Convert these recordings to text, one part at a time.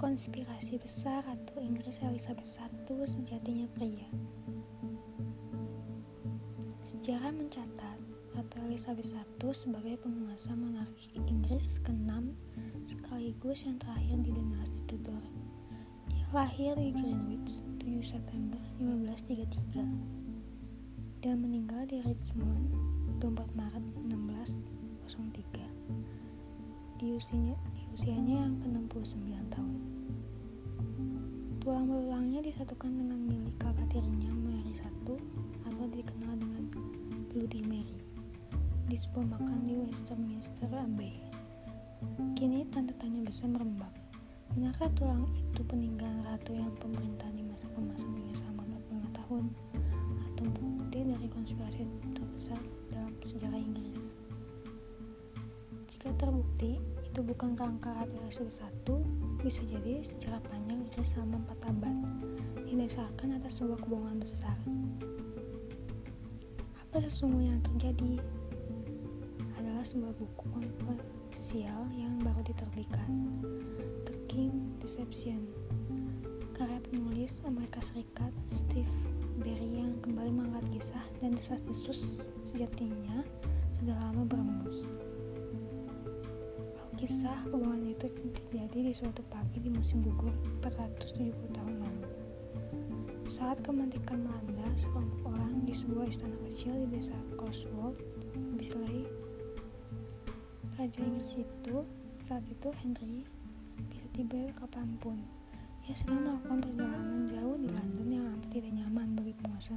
Konspirasi besar Ratu Inggris Elizabeth I sejatinya pria. Sejarah mencatat Ratu Elizabeth I sebagai penguasa monarki Inggris ke-6 sekaligus yang terakhir di dinasti Tudor. Ia lahir di Greenwich 7 September 1533 dan meninggal di Richmond 24 Maret 1603 di usianya, di usianya yang ke-69 tahun. Tulang belulangnya disatukan dengan milik kakak tirinya Mary I atau dikenal dengan Bloody Mary di sebuah makam di Westminster Abbey. Kini tanda tanya besar merembab. Benarkah tulang itu peninggalan ratu yang pemerintah di masa kemasannya selama 45 tahun atau bukti dari konspirasi terbesar dalam sejarah Inggris? Jika terbukti itu bukan rangka Ratu Elizabeth I, bisa jadi sejarah panjang Inggris selama 4 abad didasarkan atas sebuah kebohongan besar. Apa sesungguhnya yang terjadi? Adalah sebuah buku kontroversial yang baru diterbitkan, The King Deception, karya penulis Amerika Serikat Steve Berry yang kembali mengangkat kisah dan desas-desus sejatinya sudah lama berembus. Kisah kebohongan itu terjadi di suatu pagi di musim gugur 470 tahun lalu. Saat kemerdekaan melanda, sekelompok orang di sebuah istana kecil di desa Cotswold, Bisley, Raja Inggris itu, saat itu Henry, bisa tiba kapan pun. Ia sedang melakukan perjalanan jauh di London yang hampir tidak nyaman bagi penguasa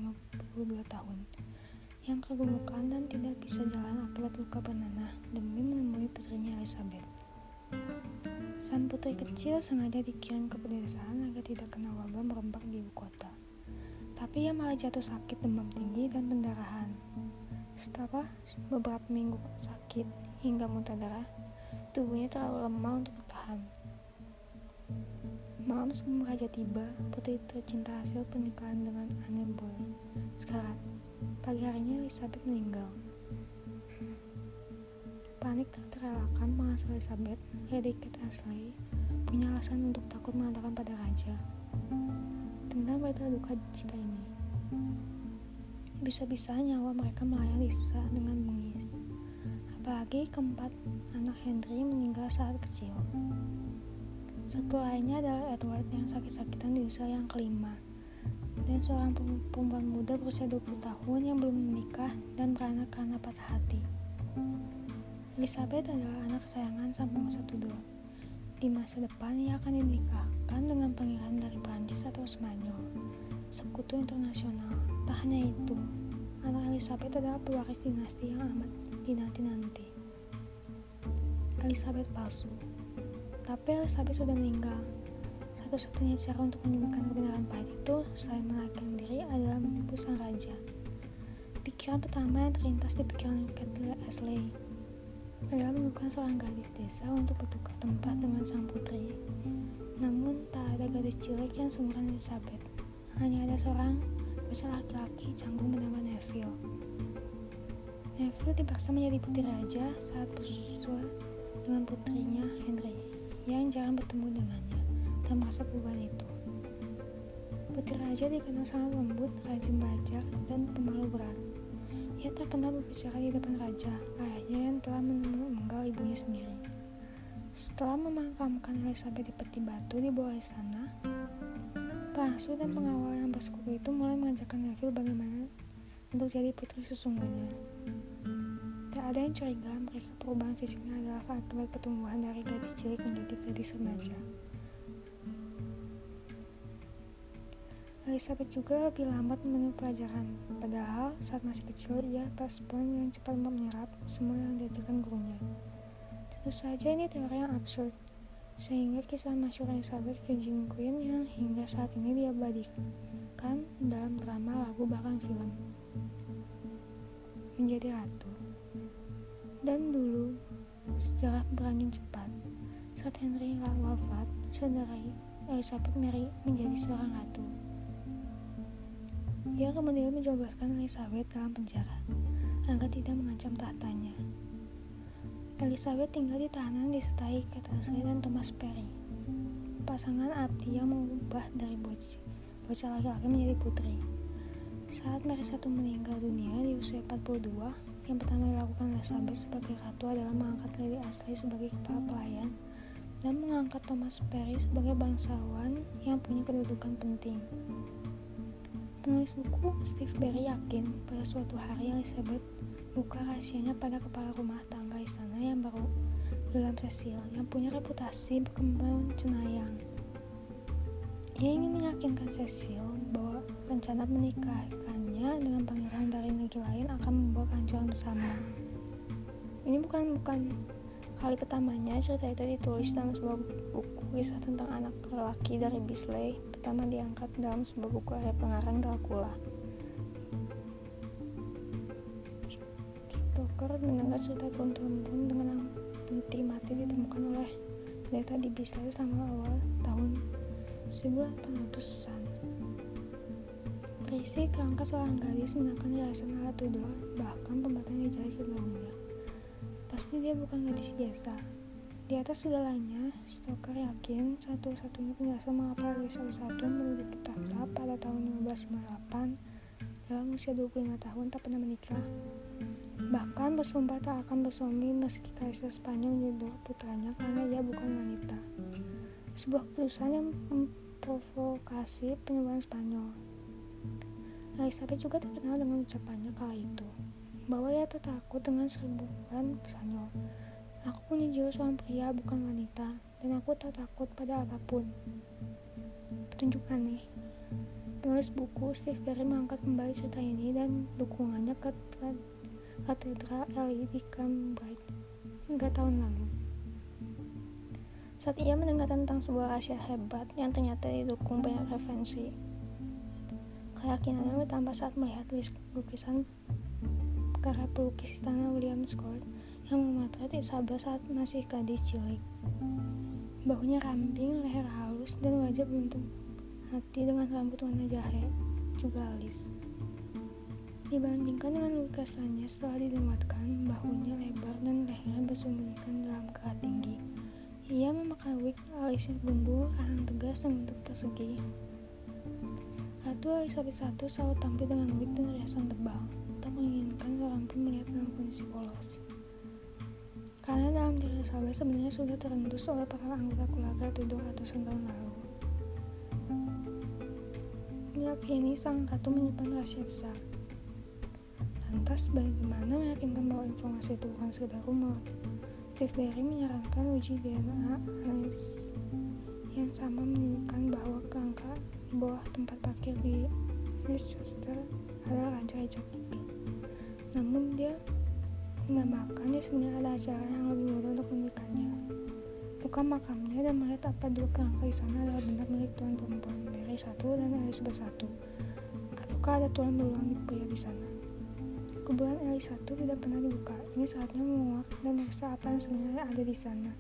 52 tahun yang kegemukan dan tidak bisa jalan akibat luka bernanah demi menemui putrinya Elizabeth. Sang putri kecil sengaja dikirim ke pedesaan agar tidak kena wabah merebak di ibu kota. Tapi ia malah jatuh sakit demam tinggi dan pendarahan. Setelah beberapa minggu sakit hingga muntah darah, tubuhnya terlalu lemah untuk bertahan. Malam sebelum raja tiba, putri tercinta hasil pernikahan dengan Anne Boleyn. Sekarang, Pagi harinya Elizabeth meninggal. Panik tak terelakkan mengasuh Elizabeth, Lady Kate Ashley punya alasan untuk takut mengatakan pada raja tentang berita duka cita ini. Bisa-bisa nyawa mereka melayang sisa dengan bengis. Apalagi keempat anak Henry meninggal saat kecil. Satu lainnya adalah Edward yang sakit-sakitan di usia yang kelima dan seorang perempuan muda berusia 20 tahun yang belum menikah dan beranak karena patah hati. Elizabeth adalah anak kesayangan sang penguasa Tudor. Di masa depan ia akan dinikahkan dengan pangeran dari Prancis atau Spanyol, sekutu internasional. Tak hanya itu, anak Elizabeth adalah pewaris dinasti yang amat dinanti-nanti. Elizabeth palsu. Tapi Elizabeth sudah meninggal satu-satunya cara untuk menemukan kebenaran pahit itu selain melarikan diri adalah menipu sang raja. Pikiran pertama yang terlintas di pikiran Catelyn Ashley adalah menemukan seorang gadis desa untuk bertukar tempat dengan sang putri. Namun tak ada gadis cilik yang seumuran Elizabeth. Hanya ada seorang bocah laki-laki canggung bernama Neville. Neville dipaksa menjadi putri raja saat bersua dengan putrinya Henry yang jarang bertemu dengannya merasa perubahan itu. Putri Raja dikenal sangat lembut, rajin belajar, dan pemalu berat. Ia tak pernah berbicara di depan Raja, ayahnya yang telah meninggal ibunya sendiri. Setelah memakamkan Elizabeth di peti batu di bawah istana, pengasuh dan pengawal yang bersekutu itu mulai mengajarkan Neville bagaimana untuk jadi putri sesungguhnya. Tak ada yang curiga perubahan fisiknya adalah akibat pertumbuhan dari gadis cilik menjadi gadis remaja. Elizabeth juga lebih lambat memenuhi pelajaran, padahal saat masih kecil ia perempuan yang cepat menyerap semua yang diajarkan gurunya. Tentu saja ini teori yang absurd, sehingga kisah masyur Elizabeth Virgin Queen yang hingga saat ini diabadikan dalam drama, lagu, bahkan film. Menjadi ratu. Dan dulu, sejarah berangin cepat. Saat Henry wafat, saudara Elizabeth Mary menjadi seorang ratu. Ia kemudian menjobaskan Elizabeth dalam penjara agar tidak mengancam tahtanya. Elizabeth tinggal di tahanan disertai Catherine dan Thomas Perry. pasangan Abdi yang mengubah dari bocah, bocah laki-laki menjadi putri. Saat Mary satu meninggal dunia di usia 42, yang pertama dilakukan Elizabeth sebagai ratu adalah mengangkat Lady Ashley sebagai kepala pelayan dan mengangkat Thomas Perry sebagai bangsawan yang punya kedudukan penting. Penulis buku Steve Berry yakin pada suatu hari Elizabeth buka rahasianya pada kepala rumah tangga istana yang baru dalam Cecil yang punya reputasi berkembang cenayang. Ia ingin meyakinkan Cecil rencana menikahkannya dengan pangeran dari negeri lain akan membawa kehancuran bersama. Ini bukan bukan kali pertamanya cerita itu ditulis dalam sebuah buku kisah tentang anak lelaki dari Bisley pertama diangkat dalam sebuah buku karya pengarang Dracula. Stoker mendengar cerita turun-temurun dengan peti mati ditemukan oleh pendeta di Bisley selama awal tahun 1800-an. Berisi kerangka seorang gadis menggunakan hiasan alat tuduh, bahkan pembataan yang jari ke gaunnya. Pasti dia bukan gadis biasa. Di atas segalanya, Stoker yakin satu-satunya penjelasan mengapa Elizabeth I menduduki tahta pada tahun 1558 dalam usia 25 tahun tak pernah menikah. Bahkan bersumpah tak akan bersuami meski kaisar Spanyol menyuruh putranya karena ia bukan wanita. Sebuah keputusan yang memprovokasi penyebaran Spanyol. Elizabeth juga terkenal dengan ucapannya kala itu, bahwa ia tak takut dengan serbuan Spanyol. Aku punya jiwa seorang pria, bukan wanita, dan aku tak takut pada apa pun. Petunjuk aneh. Penulis buku Steve Berry mengangkat kembali cerita ini dan dukungannya ke katedral Ely di Cambridge hingga tahun lalu. Saat ia mendengar tentang sebuah rahasia hebat yang ternyata didukung banyak referensi, keyakinannya bertambah saat melihat lukisan karya pelukis istana William Scott yang memotret Isabel saat masih gadis cilik. Bahunya ramping, leher halus, dan wajah bentuk hati dengan rambut warna jahe, juga alis. Dibandingkan dengan lukisannya setelah dilewatkan, bahunya lebar dan lehernya bersembunyikan dalam kerat tinggi. Ia memakai wig alisnya gundul, rahang tegas dan bentuk persegi. Ratu Elizabeth I selalu tampil dengan wig dan riasan tebal, tak menginginkan seorang pun melihat dalam kondisi polos. Karena dalam diri Elizabeth sebenarnya sudah terendus oleh para anggota keluarga tidur ratusan tahun lalu. Meyakini sang ratu menyimpan rahasia besar. Lantas bagaimana meyakinkan bahwa informasi itu bukan sekedar rumor? Steve Berry menyarankan uji DNA analis yang sama menunjukkan bahwa kerangka di bawah tempat parkir di Leicester adalah Raja Richard III. Namun dia menambahkan dia sebenarnya ada acara yang lebih mudah untuk menemukannya. Buka makamnya dan melihat apa dua kerangka di sana adalah benar milik tuan perempuan Mary I dan Elizabeth I. Ataukah ada tuan berulang pria di sana? Kuburan Eli satu tidak pernah dibuka. Ini saatnya menguak dan meriksa apa yang sebenarnya ada di sana.